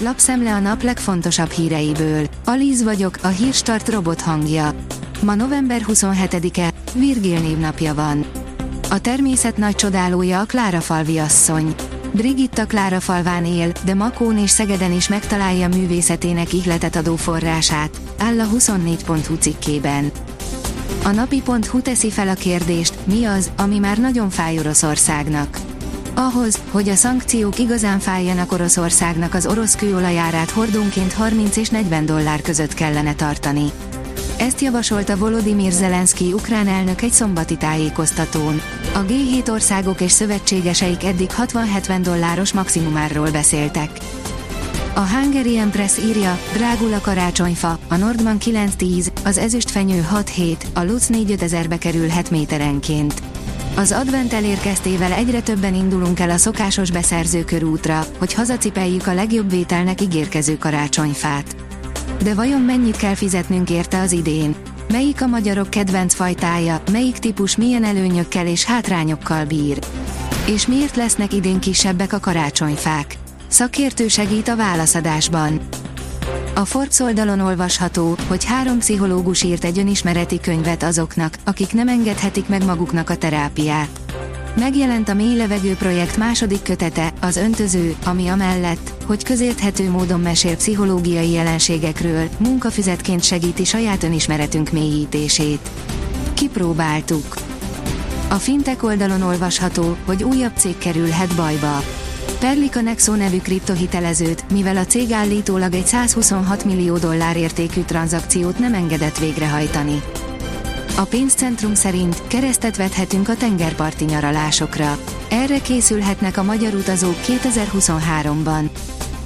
Lapszemle a nap legfontosabb híreiből. Alíz vagyok, a hírstart robot hangja. Ma november 27-e, Virgil névnapja van. A természet nagy csodálója a Klárafalvi asszony. Brigitta Klárafalván él, de Makón és Szegeden is megtalálja művészetének ihletet adó forrását, áll a 24.hu cikkében. A napi.hu teszi fel a kérdést, mi az, ami már nagyon fáj Oroszországnak. Ahhoz, hogy a szankciók igazán fájjanak Oroszországnak az orosz kőolajárát hordónként 30 és 40 dollár között kellene tartani. Ezt javasolta Volodymyr Zelenszky ukrán elnök egy szombati tájékoztatón. A G7 országok és szövetségeseik eddig 60-70 dolláros maximumárról beszéltek. A Hungarian Press írja, drágul a karácsonyfa, a Nordman 9-10, az ezüstfenyő 6-7, a Lutz 4 ezerbe kerülhet méterenként. Az advent elérkeztével egyre többen indulunk el a szokásos beszerzőkörútra, hogy hazacipeljük a legjobb vételnek ígérkező karácsonyfát. De vajon mennyit kell fizetnünk érte az idén? Melyik a magyarok kedvenc fajtája, melyik típus milyen előnyökkel és hátrányokkal bír? És miért lesznek idén kisebbek a karácsonyfák? Szakértő segít a válaszadásban. A Forbes oldalon olvasható, hogy három pszichológus írt egy önismereti könyvet azoknak, akik nem engedhetik meg maguknak a terápiát. Megjelent a Mély Levegő projekt második kötete, az öntöző, ami amellett, hogy közérthető módon mesél pszichológiai jelenségekről, munkafizetként segíti saját önismeretünk mélyítését. Kipróbáltuk. A Fintech oldalon olvasható, hogy újabb cég kerülhet bajba. Perlik a Nexo nevű kriptohitelezőt, mivel a cég állítólag egy 126 millió dollár értékű tranzakciót nem engedett végrehajtani. A pénzcentrum szerint keresztet vethetünk a tengerparti nyaralásokra. Erre készülhetnek a magyar utazók 2023-ban.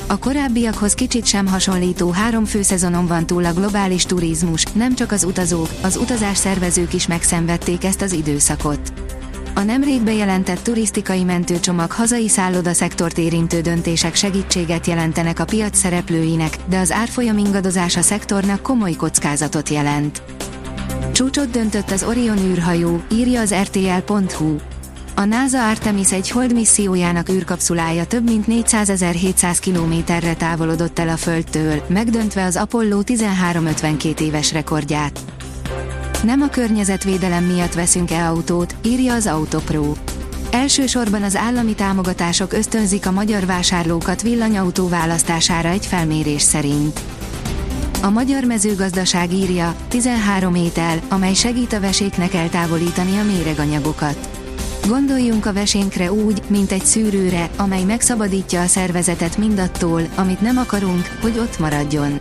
A korábbiakhoz kicsit sem hasonlító három főszezonon van túl a globális turizmus, nem csak az utazók, az utazás szervezők is megszenvedték ezt az időszakot. A nemrég bejelentett turisztikai mentőcsomag hazai szektort érintő döntések segítséget jelentenek a piac szereplőinek, de az árfolyam ingadozás a szektornak komoly kockázatot jelent. Csúcsot döntött az Orion űrhajó, írja az RTL.hu. A NASA Artemis egy hold missziójának űrkapszulája több mint 400.700 kilométerre távolodott el a Földtől, megdöntve az Apollo 13-52 éves rekordját. Nem a környezetvédelem miatt veszünk-e autót, írja az Autopro. Elsősorban az állami támogatások ösztönzik a magyar vásárlókat villanyautó választására egy felmérés szerint. A magyar mezőgazdaság írja, 13 étel, amely segít a veséknek eltávolítani a méreganyagokat. Gondoljunk a vesénkre úgy, mint egy szűrőre, amely megszabadítja a szervezetet mindattól, amit nem akarunk, hogy ott maradjon.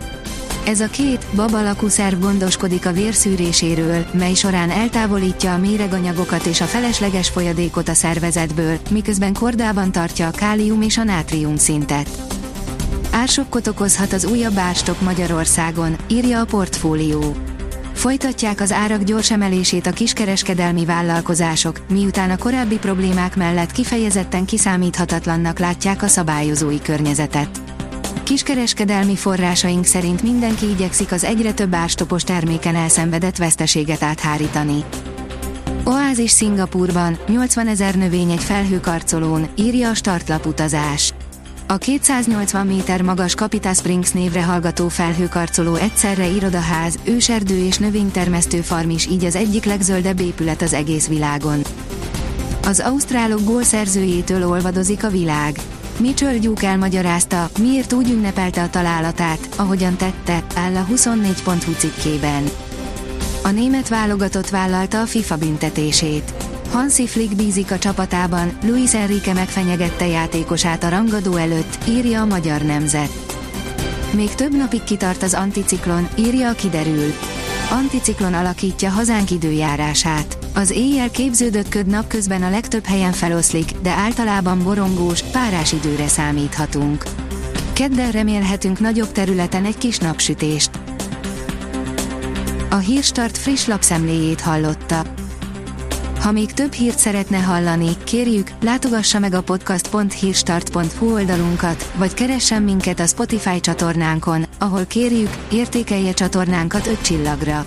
Ez a két, bab alakú szerv gondoskodik a vérszűréséről, mely során eltávolítja a méreganyagokat és a felesleges folyadékot a szervezetből, miközben kordában tartja a kálium és a nátrium szintet. Ársokkot okozhat az újabb árstop Magyarországon, írja a portfólió. Folytatják az árak gyors emelését a kiskereskedelmi vállalkozások, miután a korábbi problémák mellett kifejezetten kiszámíthatatlannak látják a szabályozói környezetet. Kiskereskedelmi forrásaink szerint mindenki igyekszik az egyre több árstopos terméken elszenvedett veszteséget áthárítani. Oázis Szingapurban, 80 ezer növény egy felhőkarcolón, írja a startlap utazás. A 280 méter magas Capita Springs névre hallgató felhőkarcoló egyszerre irodaház, őserdő és növénytermesztő farm is így az egyik legzöldebb épület az egész világon. Az ausztrálok gólszerzőjétől olvadozik a világ. Mitchell Gyúk elmagyarázta, miért úgy ünnepelte a találatát, ahogyan tette, áll a 24.hu cikkében. A német válogatott vállalta a FIFA büntetését. Hansi Flick bízik a csapatában, Luis Enrique megfenyegette játékosát a rangadó előtt, írja a Magyar Nemzet. Még több napig kitart az anticiklon, írja a kiderül. Anticiklon alakítja hazánk időjárását. Az éjjel képződött köd napközben a legtöbb helyen feloszlik, de általában borongós, párás időre számíthatunk. Kedden remélhetünk nagyobb területen egy kis napsütést. A Hírstart friss lapszemléjét hallotta. Ha még több hírt szeretne hallani, kérjük, látogassa meg a podcast.hírstart.hu oldalunkat, vagy keressen minket a Spotify csatornánkon, ahol kérjük, értékelje csatornánkat 5 csillagra.